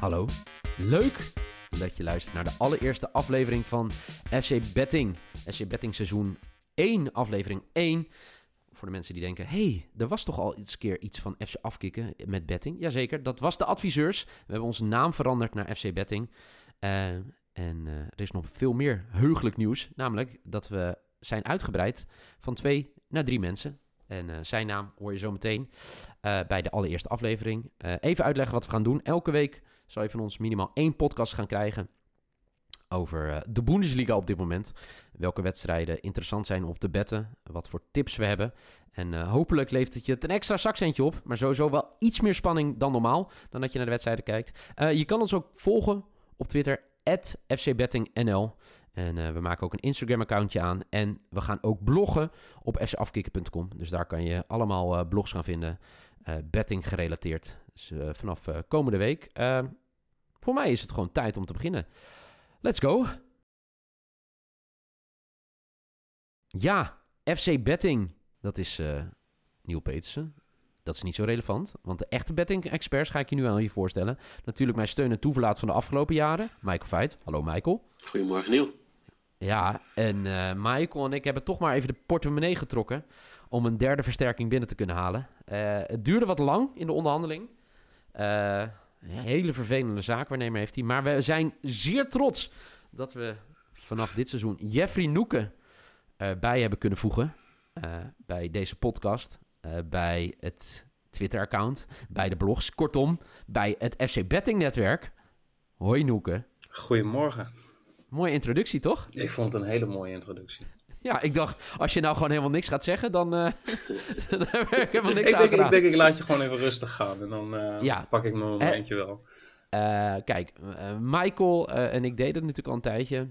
Hallo, leuk dat je luistert naar de allereerste aflevering van FC Betting. FC Betting seizoen 1, aflevering 1. Voor de mensen die denken, hey, er was toch al eens keer iets van FC Afkikken met betting? Jazeker, dat was de adviseurs. We hebben onze naam veranderd naar FC Betting. Uh, en uh, er is nog veel meer heugelijk nieuws. Namelijk dat we zijn uitgebreid van twee naar drie mensen. En uh, zijn naam hoor je zo meteen bij de allereerste aflevering. even uitleggen wat we gaan doen. Elke week zal je van ons minimaal één podcast gaan krijgen over de Bundesliga op dit moment. Welke wedstrijden interessant zijn om te betten. Wat voor tips we hebben. En uh, hopelijk levert het je een extra zakcentje op. Maar sowieso wel iets meer spanning dan normaal. Dan dat je naar de wedstrijden kijkt. Uh, je kan ons ook volgen op Twitter. FCBettingNL. En we maken ook een Instagram-accountje aan. En we gaan ook bloggen op fcafkikken.com. Dus daar kan je allemaal blogs gaan vinden. betting gerelateerd. Dus vanaf komende week. Voor mij is het gewoon tijd om te beginnen. Let's go. Ja, FC Betting. Dat is uh, Neil Petersen. Dat is niet zo relevant, want de echte betting-experts ga ik je nu aan je voorstellen. Natuurlijk mijn steun en toeverlaat van de afgelopen jaren. Michael Veit. Hallo Michael. Goedemorgen Neil. Ja, en uh, Michael en ik hebben toch maar even de portemonnee getrokken om een derde versterking binnen te kunnen halen. Uh, het duurde wat lang in de onderhandeling. Uh, een hele vervelende zaakwaarnemer heeft hij. Maar we zijn zeer trots dat we vanaf dit seizoen Jeffrey Noeken bij hebben kunnen voegen. Uh, bij deze podcast, uh, bij het Twitter-account, bij de blogs. Kortom, bij het FC Betting Netwerk. Hoi Noeke. Goedemorgen. Mooie introductie, toch? Ik vond het een hele mooie introductie. Ja, ik dacht, als je nou gewoon helemaal niks gaat zeggen, dan, uh, dan heb ik helemaal niks ik aan denk, Ik denk, ik laat je gewoon even rustig gaan en dan ja. pak ik mijn momentje wel. kijk, Michael en ik deden het natuurlijk al een tijdje.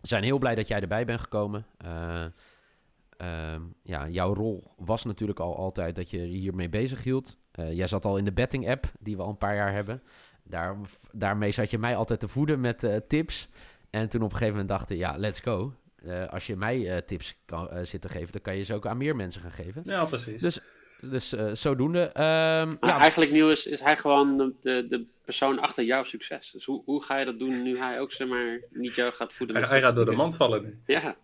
We zijn heel blij dat jij erbij bent gekomen. Uh, ja, jouw rol was natuurlijk al altijd dat je hiermee bezig hield. Jij zat al in de betting app, die we al een paar jaar hebben. Daar, daarmee zat je mij altijd te voeden met tips. En toen op een gegeven moment dachten, ja, let's go. Uh, als je mij tips kan, zit te geven, dan kan je ze ook aan meer mensen gaan geven. Ja, precies. Dus, dus zodoende. Um, ja. Eigenlijk, nieuw is, is hij gewoon de, de persoon achter jouw succes. Dus hoe, hoe ga je dat doen nu hij ook, zeg maar, niet jou gaat voeden? Hij, hij gaat door de mand vallen nu. Ja.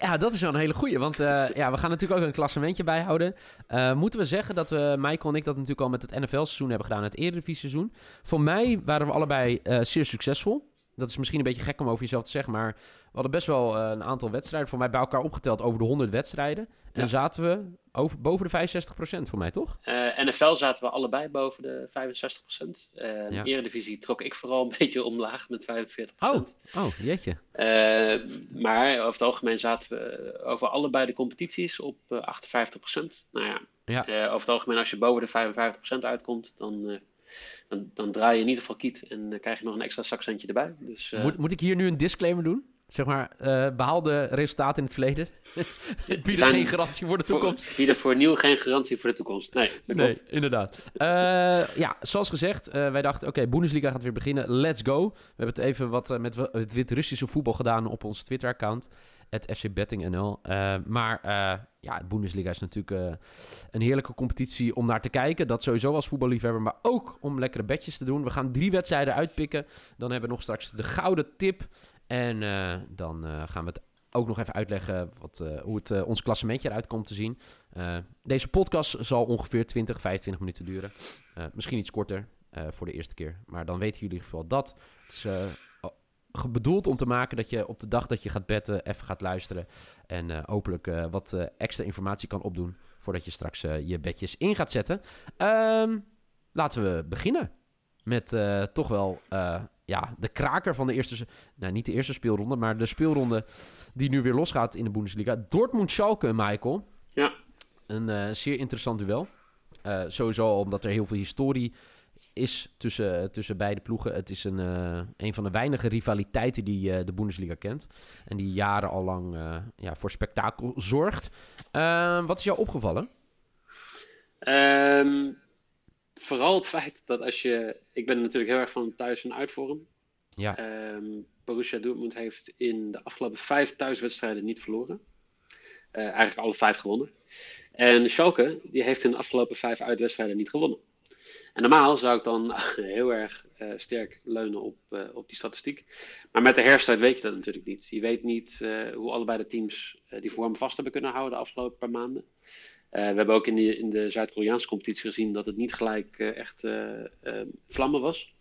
Ja, dat is wel een hele goeie. Want uh, ja, we gaan natuurlijk ook een klassementje bijhouden. Uh, moeten we zeggen dat we, Michael en ik, dat natuurlijk al met het NFL-seizoen hebben gedaan, het Eredivisie-seizoen. Voor mij waren we allebei uh, zeer succesvol. Dat is misschien een beetje gek om over jezelf te zeggen, maar we hadden best wel een aantal wedstrijden. Voor mij bij elkaar opgeteld over de 100 wedstrijden. En ja. zaten we over, boven de 65% voor mij, toch? Uh, NFL zaten we allebei boven de 65%. Uh, ja. Eredivisie trok ik vooral een beetje omlaag met 45%. Oh, oh jeetje. Maar over het algemeen zaten we over allebei de competities op 58%. Nou ja, ja. over het algemeen als je boven de 55% uitkomt, dan... Dan, dan, draai je in ieder geval kiet en dan krijg je nog een extra zakcentje erbij. Dus, moet, moet ik hier nu een disclaimer doen? zeg maar, uh, behaalde resultaten in het verleden bieden zijn geen garantie voor de toekomst. Voor, bieden voor nieuw geen garantie voor de toekomst. Nee, dat nee klopt. inderdaad. Uh, ja, zoals gezegd, uh, wij dachten, oké, okay, Bundesliga gaat weer beginnen. Let's go. We hebben het even wat met het Wit-Russische voetbal gedaan op ons Twitter-account. Het FC Betting NL. maar ja, de Bundesliga is natuurlijk een heerlijke competitie om naar te kijken. Dat sowieso als voetballiefhebber, maar ook om lekkere bedjes te doen. We gaan drie wedstrijden uitpikken. Dan hebben we nog straks de gouden tip. En uh, dan uh, gaan we het ook nog even uitleggen wat, uh, hoe het ons klassementje eruit komt te zien. deze podcast zal ongeveer 20, 25 minuten duren. misschien iets korter voor de eerste keer. Maar dan weten jullie in ieder geval dat. Het is bedoeld om te maken dat je op de dag dat je gaat betten even gaat luisteren. En hopelijk wat extra informatie kan opdoen voordat je straks je bedjes in gaat zetten. Um, laten we beginnen met toch wel ja, de kraker van de eerste... Nou, niet de eerste speelronde, maar de speelronde die nu weer losgaat in de Bundesliga. Dortmund-Schalke, Michael. Een zeer interessant duel. sowieso omdat er heel veel historie is tussen, tussen beide ploegen. Het is een, een van de weinige rivaliteiten die de Bundesliga kent. En die jaren al lang ja, voor spektakel zorgt. wat is jou opgevallen? Ehm, vooral het feit dat als je... Ik ben natuurlijk heel erg van thuis- en uitvorm. Ja. Um, Borussia Dortmund heeft in de afgelopen vijf thuiswedstrijden niet verloren. Uh, eigenlijk alle vijf gewonnen. En Schalke, die heeft in de afgelopen vijf uitwedstrijden niet gewonnen. En normaal zou ik dan heel erg uh, sterk leunen op, uh, op die statistiek. Maar met de herfsttijd weet je dat natuurlijk niet. Je weet niet hoe allebei de teams die vorm vast hebben kunnen houden de afgelopen paar maanden. we hebben ook in, die, in de Zuid-Koreaanse competitie gezien dat het niet gelijk echt vlammen was.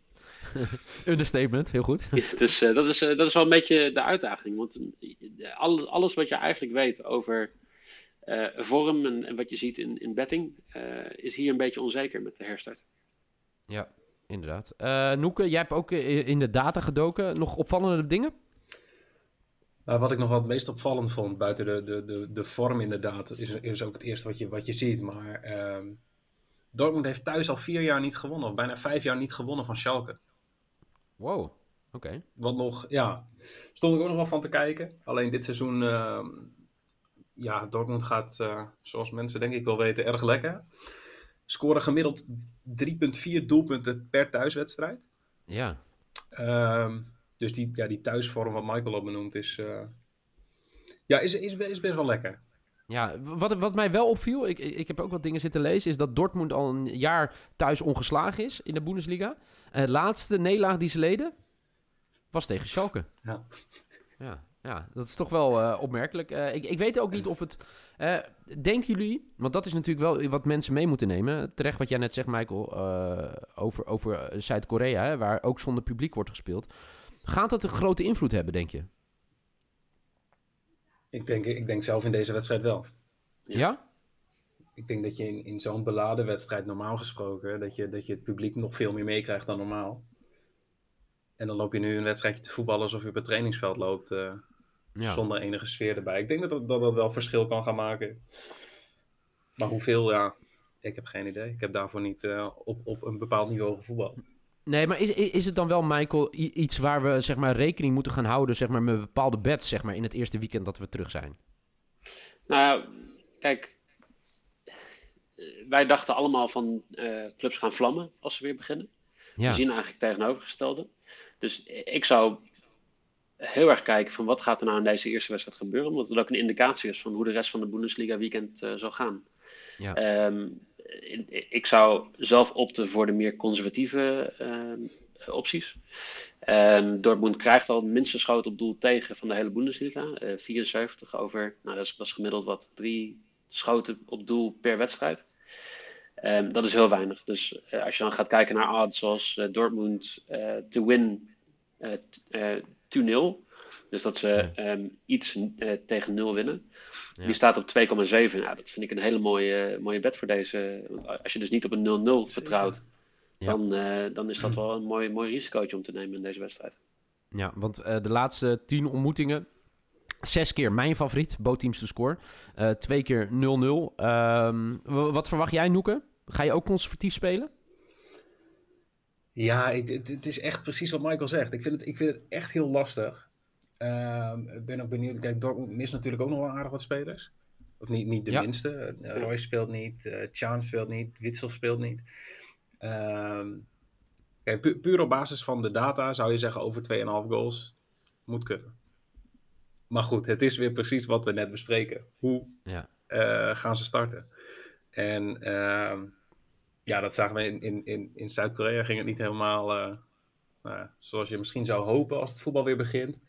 Understatement, heel goed. dus dat, is, dat is wel een beetje de uitdaging. Want alles, alles wat je eigenlijk weet over vorm en, en, wat je ziet in, in betting, is hier een beetje onzeker met de herstart. Ja, inderdaad. Noeke, jij hebt ook in de data gedoken. Nog opvallende dingen? Nou, wat ik nog wel het meest opvallend vond, buiten de, de, de, de vorm inderdaad, is, is ook het eerste wat je, wat je ziet. Maar ehm, Dortmund heeft thuis al vier jaar niet gewonnen, of bijna vijf jaar niet gewonnen van Schalke. Wow, oké. Wat nog, ja, stond ik ook nog wel van te kijken. Alleen dit seizoen, uh, ja, Dortmund gaat, uh, zoals mensen denk ik wel weten, erg lekker. Scoren gemiddeld 3,4 doelpunten per thuiswedstrijd. Ja. Uh, dus die, ja, die thuisvorm wat Michael al benoemd is, uh, ja, is, is, is best wel lekker. Ja, wat, wat mij wel opviel, ik, ik heb ook wat dingen zitten lezen, is dat Dortmund al een jaar thuis ongeslagen is in de Bundesliga. En het laatste nederlaag die ze leden was tegen Schalke. Ja. Ja, ja dat is toch wel uh, opmerkelijk. Uh, ik, ik weet ook niet of het... Uh, denken jullie, want dat is natuurlijk wel wat mensen mee moeten nemen. Terecht wat jij net zegt, Michael, over, over Zuid-Korea, waar ook zonder publiek wordt gespeeld. Gaat dat een grote invloed hebben, denk je? Ik denk, ik denk zelf in deze wedstrijd wel. Ja? Ik denk dat je in, in zo'n beladen wedstrijd, normaal gesproken, dat je, dat je het publiek nog veel meer meekrijgt dan normaal. En dan loop je nu een wedstrijdje te voetballen alsof je op het trainingsveld loopt. Ja. Zonder enige sfeer erbij. Ik denk dat dat, dat dat wel verschil kan gaan maken. Maar hoeveel, ja, ik heb geen idee. Ik heb daarvoor niet uh, op, op een bepaald niveau gevoetbald. Nee, maar is, is het dan wel, Michael, iets waar we zeg maar, rekening moeten gaan houden zeg maar, met bepaalde bets zeg maar, in het eerste weekend dat we terug zijn? Nou, kijk, wij dachten allemaal van uh, clubs gaan vlammen als ze weer beginnen. Ja. We zien eigenlijk tegenovergestelde. Dus ik zou heel erg kijken van wat gaat er nou in deze eerste wedstrijd gebeuren. Omdat het ook een indicatie is van hoe de rest van de Bundesliga weekend uh, zal gaan. Ja. Um, ik zou zelf opten voor de meer conservatieve uh, opties. Um, Dortmund krijgt al minstens schoten op doel tegen van de hele Bundesliga. Uh, eh, 74 over, nou dat is, dat is gemiddeld wat, drie schoten op doel per wedstrijd. Um, dat is heel weinig. Dus uh, als je dan gaat kijken naar odds zoals uh, Dortmund to win 2-0. Dus dat ze um, iets tegen 0 winnen. Die staat op 2,7. Nou, dat vind ik een hele mooie, mooie bet voor deze. Als je dus niet op een 0-0 vertrouwt, dan, uh, dan is dat wel een mooi, mooi risicootje om te nemen in deze wedstrijd. Ja, want uh, de laatste tien ontmoetingen. Zes keer mijn favoriet, bootteams te score. Uh, twee keer 0-0. Um, ehm, wat verwacht jij, Noeke? Ga je ook conservatief spelen? Ja, het, het, is echt precies wat Michael zegt. Ik vind het, ik vind het echt heel lastig. Ehm, ik ben ook benieuwd. Kijk, Dortmund mist natuurlijk ook nog wel aardig wat spelers. Of niet, niet de minste. Uh, Roy speelt niet, uh, Chan speelt niet, Witsel speelt niet. Ehm, kijk, pu puur op basis van de data zou je zeggen over 2,5 goals moet kunnen. Maar goed, het is weer precies wat we net bespreken. Hoe ja. uh, gaan ze starten? En ehm, ja, dat zagen we in, in, in, in Zuid-Korea ging het niet helemaal nou, zoals je misschien zou hopen als het voetbal weer begint.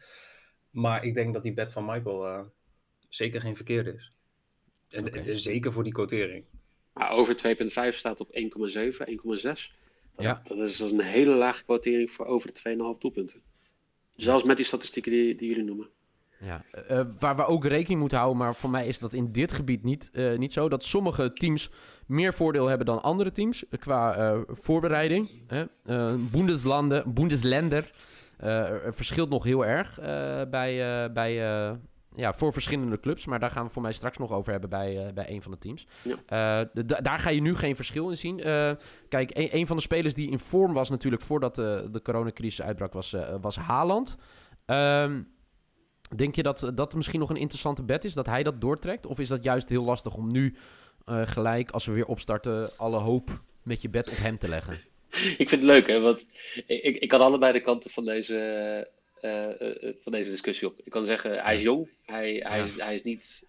Maar ik denk dat die bet van Michael uh, zeker geen verkeerde is. En okay. zeker voor die quotering. Maar over 2,5 staat op 1,7, 1,6. Ja. Dat is een hele lage quotering voor over de 2,5 doelpunten. Zelfs met die statistieken die, die jullie noemen. Ja, uh, waar we ook rekening moeten houden, maar voor mij is dat in dit gebied niet, uh, niet zo. Dat sommige teams meer voordeel hebben dan andere teams qua uh, voorbereiding. Bundeslanden, Bundesländer uh, verschilt nog heel erg uh, bij, uh, bij ja, voor verschillende clubs. Maar daar gaan we voor mij straks nog over hebben bij, bij een van de teams. Ja. daar ga je nu geen verschil in zien. kijk, een, een, van de spelers die in vorm was natuurlijk voordat de, de coronacrisis uitbrak, was, was Haaland. Ehm, denk je dat dat misschien nog een interessante bet is, dat hij dat doortrekt? Of is dat juist heel lastig om nu gelijk, als we weer opstarten, alle hoop met je bed op hem te leggen? ik vind het leuk, hè, want ik, ik kan allebei de kanten van deze, uh, uh, van deze discussie op. Ik kan zeggen, hij is jong, hij, hij, is, hij is niet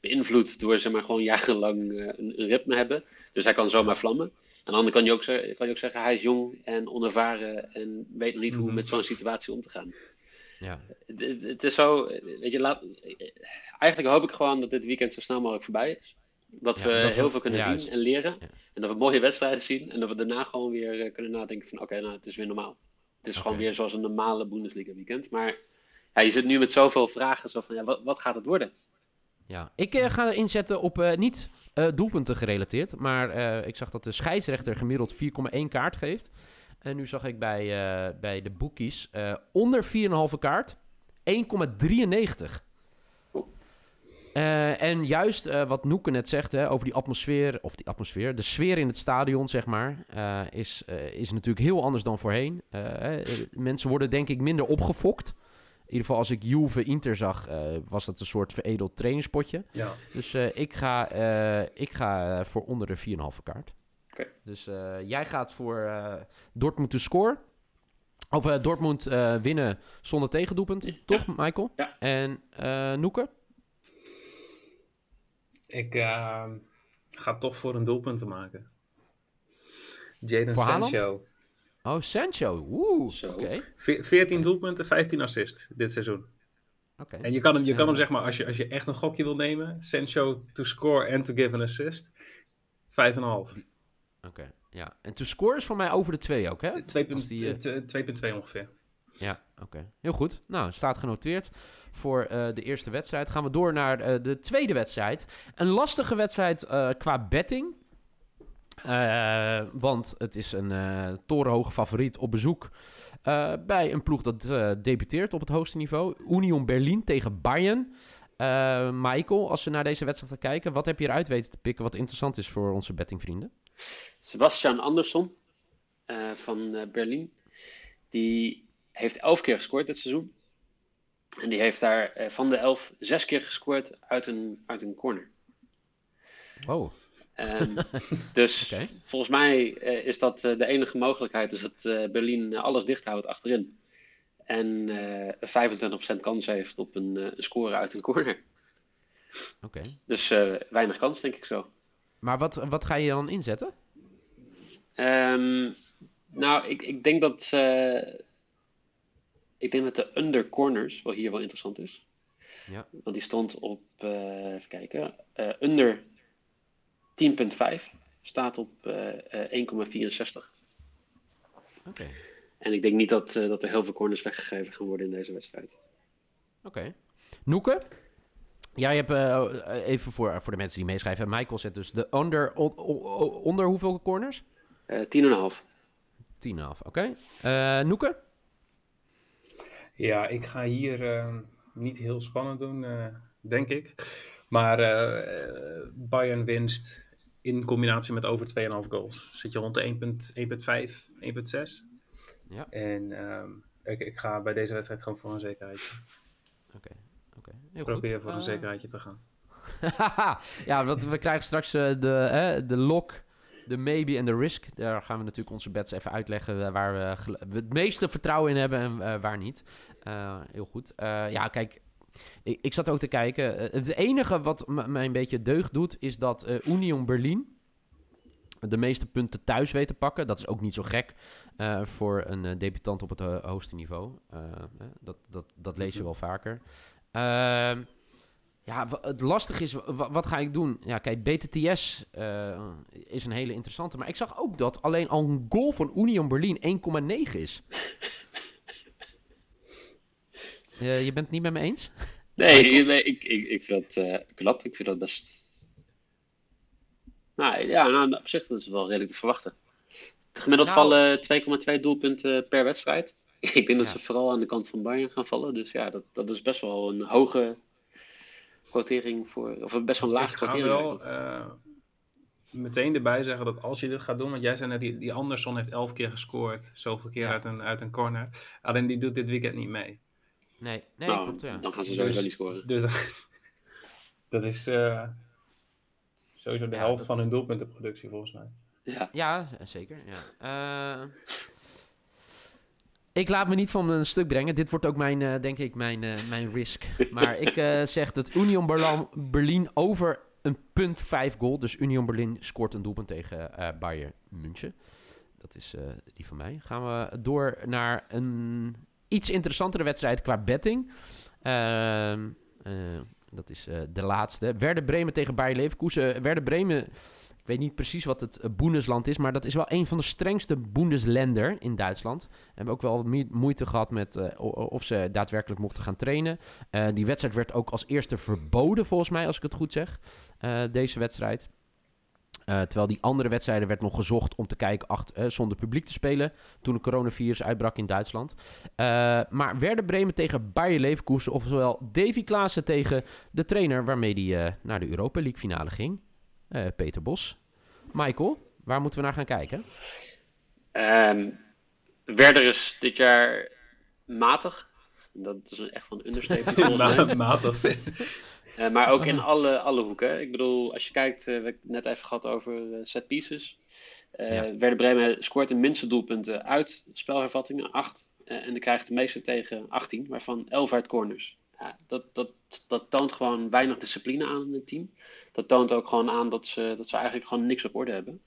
beïnvloed door zeg maar, gewoon jarenlang een, een, ritme hebben. Dus hij kan zomaar vlammen. Aan de andere kant kan je ook, zeggen, kan je ook zeggen, hij is jong en onervaren en weet nog niet hoe mhm. met zo'n situatie om te gaan. Ja. Het, het, is zo, weet je, laat, eigenlijk hoop ik gewoon dat dit weekend zo snel mogelijk voorbij is. Dat we heel veel kunnen zien en leren. En dat we mooie wedstrijden zien. En dat we daarna gewoon weer uh, kunnen nadenken van oké, nou het is weer normaal. Het is gewoon weer zoals een normale Bundesliga weekend. Maar ja, je zit nu met zoveel vragen. Zo van, ja, wat, wat gaat het worden? Ja, ik uh, ga erin zetten op uh, niet doelpunten gerelateerd. Maar ik zag dat de scheidsrechter gemiddeld 4,1 kaart geeft. En nu zag ik bij, bij de boekies onder 4,5 kaart 1,93. Uh, en juist uh, wat Noeke net zegt hè, over die atmosfeer, of die atmosfeer, de sfeer in het stadion, zeg maar, uh, is, is natuurlijk heel anders dan voorheen. mensen worden denk ik minder opgefokt. In ieder geval als ik Juve Inter zag, was dat een soort veredeld trainingspotje. Ja. Dus ik ga, ik ga voor onder de 4,5 kaart. Okay. Dus jij gaat voor Dortmund to score. Of Dortmund winnen zonder tegendoelpunt, toch Michael? Ja. En Noeke? Ik uh, ga toch voor een doelpunt te maken. Jaden Sancho. Oh, Sancho. Oeh, oké. 14 doelpunten, 15 assists dit seizoen. Oké. En je kan hem, je kan hem zeg maar, als je, als je echt een gokje wil nemen, Sancho to score and to give an assist, 5,5. Oké, ja. En to score is voor mij over de 2 ook, hè? 2,2 uh... ongeveer. Ja, oké. Heel goed. Nou, staat genoteerd voor uh, de eerste wedstrijd. Gaan we door naar uh, de tweede wedstrijd. Een lastige wedstrijd uh, qua betting. want het is een torenhoge favoriet op bezoek bij een ploeg dat debuteert op het hoogste niveau. Union Berlin tegen Bayern. Michael, als we naar deze wedstrijd gaan kijken, wat heb je eruit weten te pikken wat interessant is voor onze bettingvrienden? Sebastian Andersson van Berlin. Die heeft elf keer gescoord dit seizoen. En die heeft daar uh, van de elf zes keer gescoord uit een, uit een corner. Oh. Um, dus okay. volgens mij uh, is dat de enige mogelijkheid, is dat Berlin alles dicht houdt achterin. En 25% kans heeft op een, een score uit een corner. Oké. Okay. Dus weinig kans, denk ik zo. Maar wat, wat ga je dan inzetten? Um, nou, ik, ik denk dat ik denk dat de under corners wel hier wel interessant is. Ja. Want die stond op, uh, even kijken, uh, under 10.5. Staat op uh, 1,64. Oké. En ik denk niet dat, dat er heel veel corners weggegeven gaan worden in deze wedstrijd. Oké. Okay. Noeke? Jij hebt even voor, voor de mensen die meeschrijven. Michael zet dus de under, onder hoeveel corners? 10,5. 10,5, oké. Okay. Noeke? Ja, ik ga hier uh, niet heel spannend doen, uh, denk ik. Maar uh, Bayern winst in combinatie met over 2,5 goals. Zit je rond de 1,5, 1,6. Ja. En ik, ik ga bij deze wedstrijd gewoon voor een zekerheidje. Oké, okay. Okay. Probeer voor een zekerheidje te gaan. ja, want we krijgen straks de, de lock de maybe en de risk. Daar gaan we natuurlijk onze bets even uitleggen waar we, het meeste vertrouwen in hebben en uh, waar niet. Uh, heel goed. Uh, ja, kijk, ik, ik, zat ook te kijken. het enige wat mij een beetje deugd doet, is dat Union Berlin de meeste punten thuis weet te pakken. Dat is ook niet zo gek voor een debutant op het hoogste niveau. dat, dat, dat lees je wel vaker. Ehm, ja, het lastig is, wat ga ik doen? Ja, kijk, BTTS uh, is een hele interessante. Maar ik zag ook dat alleen al een goal van Union Berlin 1,9 is. uh, je bent het niet met me eens? Nee, nee ik, ik, ik vind dat uh, knap. Ik vind dat best... Nou ja, nou, op zich dat is wel redelijk te verwachten. Gemiddeld nou, vallen 2,2 doelpunten per wedstrijd. ik denk dat ze vooral aan de kant van Bayern gaan vallen. Dus ja, dat, dat is best wel een hoge quotering voor, of best wel een lage quotering. Ik wel uh, meteen erbij zeggen dat als je dit gaat doen, want jij zei net, die, die Anderson heeft elf keer gescoord, zoveel keer uit, een, uit een corner. Alleen die doet dit weekend niet mee. Nee, nee nou, klopt, ja. dan gaan ze sowieso dus, niet scoren. Dus dat, is uh, sowieso de helft van hun doelpuntenproductie volgens mij. Ja, ja zeker. Ja. Uh, ik laat me niet van een stuk brengen. Dit wordt ook mijn, uh, denk ik, mijn, uh, mijn risk. Maar ik uh, zeg dat Union Berlin, Berlin over een punt 5 goal. Dus Union Berlin scoort een doelpunt tegen Bayern München. Dat is die van mij. Gaan we door naar een iets interessantere wedstrijd qua betting. Ehm, dat is de laatste. Werder Bremen tegen Bayer Leverkusen. Werder Bremen weet niet precies wat het eh, Bundesland is, maar dat is wel een van de strengste Bundesländer in Duitsland. We hebben ook wel moeite gehad met uh, of ze daadwerkelijk mochten gaan trainen. Uh, die wedstrijd werd ook als eerste verboden, volgens mij, als ik het goed zeg. Deze wedstrijd. terwijl die andere wedstrijden werd nog gezocht om te kijken achter, zonder publiek te spelen. Toen de coronavirus uitbrak in Duitsland. maar werden Bremen tegen Bayer Leverkusen. Oftewel Davy Klaassen tegen de trainer waarmee hij naar de Europa League finale ging. Uh, Peter Bos. Michael, waar moeten we naar gaan kijken? Um, Werder is dit jaar matig. Dat is echt wel een understatement. matig. Uh, maar ook in alle, alle hoeken. Ik bedoel, als je kijkt, uh, we hebben het net even gehad over set pieces. Uh, ja. Werder Bremen scoort de minste doelpunten uit spelhervattingen, 8. en dan krijgt de meeste tegen 18, waarvan 11 uit corners ja, dat, dat, dat toont gewoon weinig discipline aan in het team. Dat toont ook gewoon aan dat ze, dat ze eigenlijk gewoon niks op orde hebben.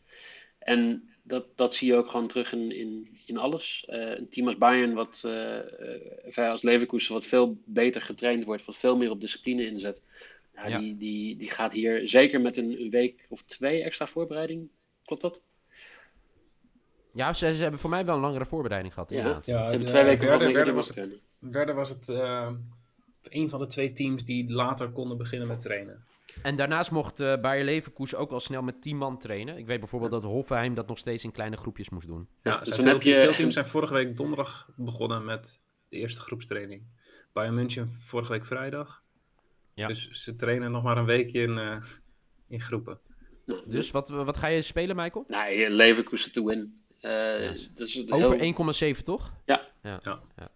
En dat, dat zie je ook gewoon terug in, in, in alles. Uh, een team als Bayern, wat, uh, als Leverkusen, wat veel beter getraind wordt, wat veel meer op discipline inzet. Ja, ja. Die, die, die gaat hier zeker met een, een week of twee extra voorbereiding. Klopt dat? Ja, ze, ze hebben voor mij wel een langere voorbereiding gehad. Ja, ja ze hebben twee weken Werder, Werder was het, Werder was het uh, een van de twee teams die later konden beginnen met trainen. En daarnaast mocht uh, Bayer Leverkusen ook al snel met 10 man trainen. Ik weet bijvoorbeeld dat Hoffenheim dat nog steeds in kleine groepjes moest doen. Ja, dus veel, je... veel, teams zijn vorige week donderdag begonnen met de eerste groepstraining. Bayern München vorige week vrijdag. Ja. Dus ze trainen nog maar een weekje in, uh, in groepen. Dus wat, wat ga je spelen, Michael? Nee, Leverkusen to win. Uh, yes. dus Over heel... 1,7 toch? Ja. ja. ja.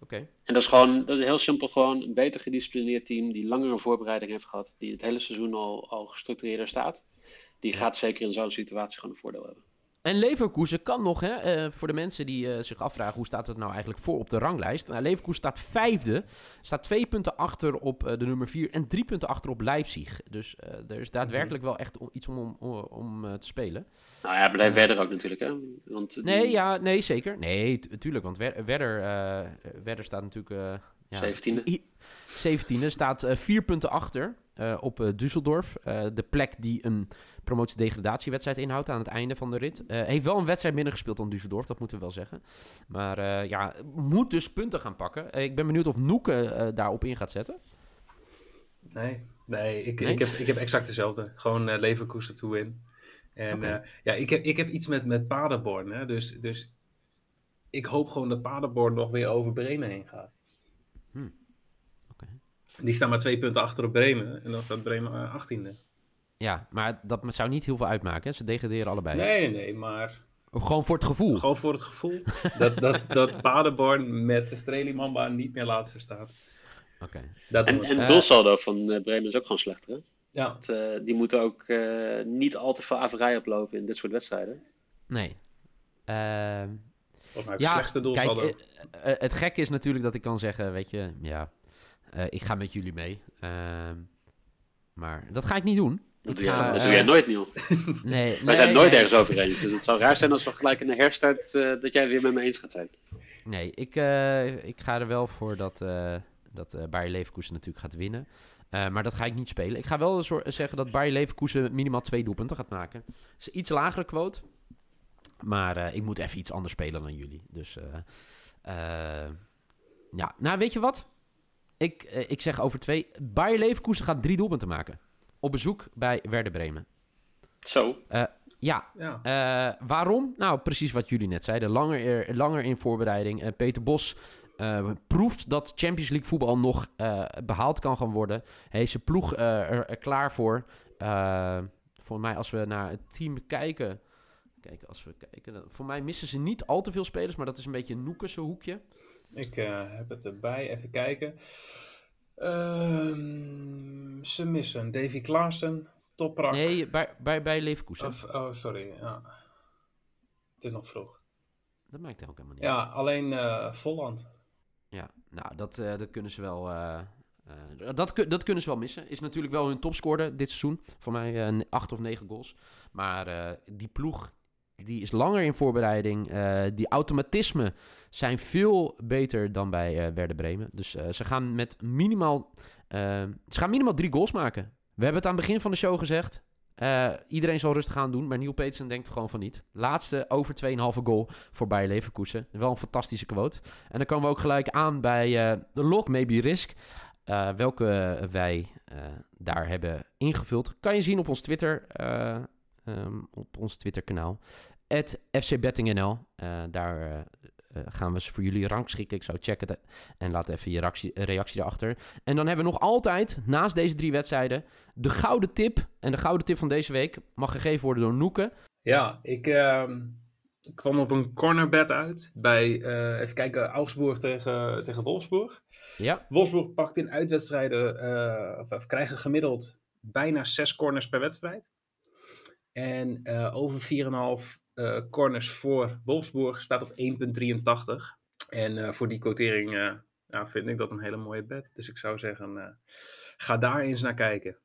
Oké. En dat is gewoon, dat is heel simpel gewoon een beter gedisciplineerd team die langere voorbereiding heeft gehad, die het hele seizoen al, al gestructureerder staat. Die gaat zeker in zo'n situatie gewoon een voordeel hebben. En Leverkusen kan nog, hè, uh, voor de mensen die uh, zich afvragen hoe staat het nou eigenlijk voor op de ranglijst. Nou, Leverkusen staat vijfde, staat twee punten achter op uh, de nummer vier en drie punten achter op Leipzig. Dus er is daadwerkelijk wel echt iets om, om, om, te spelen. Nou ja, blijft Werder ook natuurlijk, hè? Want, nee, ja, nee, zeker. Nee, tuurlijk, want Werder, Werder staat natuurlijk... ja, 17e. 17e staat vier punten achter op Düsseldorf. de plek die een promotie-degradatiewedstrijd inhoudt aan het einde van de rit. Uh, heeft wel een wedstrijd minder gespeeld dan Düsseldorf, dat moeten we wel zeggen. Maar uh, ja, moet dus punten gaan pakken. Uh, ik ben benieuwd of Noeke daarop in gaat zetten. Nee, nee, ik, nee? Ik, heb, ik heb exact dezelfde. Gewoon Leverkusen to win. En okay. ja, ik heb, ik heb iets met, met Paderborn. Hè? Dus, dus ik hoop gewoon dat Paderborn nog weer over Bremen heen gaat. Die staan maar twee punten achter op Bremen. En dan staat Bremen achttiende. Ja, maar dat zou niet heel veel uitmaken. Ze degraderen allebei. Nee, nee, maar... Of gewoon voor het gevoel. Gewoon voor het gevoel. dat, dat, dat Paderborn met de Strelimamba niet meer laatste staat. Oké. Okay. En, en doelsaldo van uh, Bremen is ook gewoon slechter, hè? Ja. Want, uh, die moeten ook uh, niet al te veel averij oplopen in dit soort wedstrijden. Nee. Uh, of nou, ja, slechtste doelsaldo. Kijk, het gekke is natuurlijk dat ik kan zeggen, weet je, ja, ik ga met jullie mee. Ehm, maar dat ga ik niet doen. Dat doe, jij, dat doe jij nooit, Niel. Nee, Wij zijn nooit ergens over eens. Dus het zou raar zijn als we gelijk in de herstart uh, dat jij weer met me eens gaat zijn. Nee, ik, uh, ik ga er wel voor dat, uh, dat Bayer Leverkusen natuurlijk gaat winnen. maar dat ga ik niet spelen. Ik ga wel zeggen dat Bayer Leverkusen minimaal twee doelpunten gaat maken. Het is een iets lagere quote. Maar ik moet even iets anders spelen dan jullie. Dus ja, nou weet je wat? Ik, ik zeg over twee. Bayer Leverkusen gaat drie doelpunten maken op bezoek bij Werder Bremen. Zo. Uh, Ja, ja. waarom? Nou, precies wat jullie net zeiden. Langer, langer in voorbereiding. Peter Bos proeft dat Champions League voetbal nog behaald kan gaan worden. Hij is zijn ploeg er, klaar voor. voor mij, als we naar het team kijken... Kijken, als we kijken. voor mij missen ze niet al te veel spelers, maar dat is een beetje een Noekense hoekje. Ik uh, heb het erbij, even kijken. Um, ze missen Davy Klaassen, Toprak. Nee, bij, bij, bij Leverkusen. Of, oh, sorry. Ja. Het is nog vroeg. Dat maakt ook helemaal niet Ja, alleen uh, Volland. Ja, nou, dat, uh, dat kunnen ze wel... dat, dat kunnen ze wel missen. Is natuurlijk wel hun topscorer dit seizoen. Voor mij acht of negen goals. Maar die ploeg die is langer in voorbereiding. Uh, die automatismen zijn veel beter dan bij uh, Werder Bremen. Dus uh, ze gaan met minimaal, ze gaan minimaal drie goals maken. We hebben het aan het begin van de show gezegd. iedereen zal rustig gaan doen, maar Neil Petersen denkt gewoon van niet. Laatste over 2,5 goal voor Bayer Leverkusen. Wel een fantastische quote. En dan komen we ook gelijk aan bij de log Maybe Risk. welke wij daar hebben ingevuld. Kan je zien op ons Twitter, um, op ons Twitter kanaal fcbettingnl. Uh, daar uh, gaan we ze voor jullie rangschikken. Ik zou checken en laat even je reactie, reactie erachter. En dan hebben we nog altijd, naast deze drie wedstrijden, de gouden tip. En de gouden tip van deze week mag gegeven worden door Noeken. Ja, ik uh, kwam op een cornerbed uit bij, even kijken, Augsburg tegen, tegen Wolfsburg. Ja. Wolfsburg pakt in uitwedstrijden, of, of krijgen gemiddeld bijna zes corners per wedstrijd. En over 4,5 uh, corners voor Wolfsburg staat op 1,83. En uh, voor die quotering uh, vind ik dat een hele mooie bet. Dus ik zou zeggen, ga daar eens naar kijken.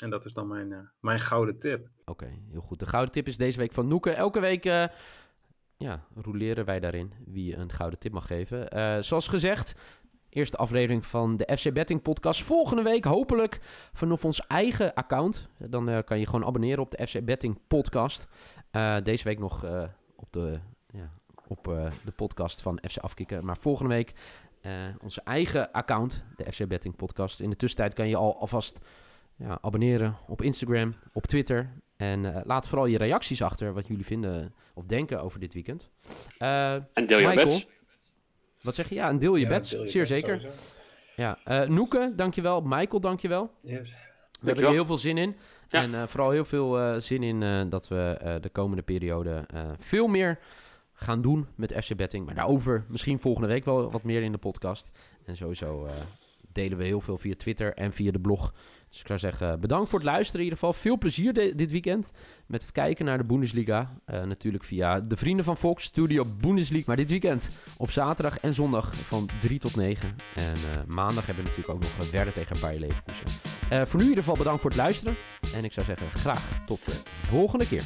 En dat is dan mijn, mijn gouden tip. Oké, heel goed. De gouden tip is deze week van Noeken. Elke week ja, roleren wij daarin wie een gouden tip mag geven. zoals gezegd, Eerste aflevering van de FC Betting Podcast. Volgende week hopelijk vanaf ons eigen account. Dan uh, kan je gewoon abonneren op de FC Betting Podcast. Uh, deze week nog uh, op, de, ja, op de podcast van FC Afkikken. Maar volgende week onze eigen account, de FC Betting Podcast. In de tussentijd kan je al alvast ja, abonneren op Instagram, op Twitter. En laat vooral je reacties achter wat jullie vinden of denken over dit weekend. en deel je Michael, bets. Wat zeg je? Ja, een deel je ja, bets. Zeer zeker. Sowieso. Ja, uh, Noeke, dankjewel. Michael, dankjewel. Yes. We hebben er heel veel zin in. En uh, vooral heel veel uh, zin in dat we de komende periode veel meer gaan doen met FC Betting. Maar daarover misschien volgende week wel wat meer in de podcast. En sowieso delen we heel veel via Twitter en via de blog. Dus ik zou zeggen, bedankt voor het luisteren in ieder geval. Veel plezier dit weekend met het kijken naar de Bundesliga. Uh, natuurlijk via de Vrienden van Fox, Studio Bundesliga. Maar dit weekend op zaterdag en zondag van 3 tot 9. En uh, maandag hebben we natuurlijk ook nog Werder tegen Bayer Leverkusen. Uh, voor nu in ieder geval bedankt voor het luisteren. En ik zou zeggen, graag tot de volgende keer.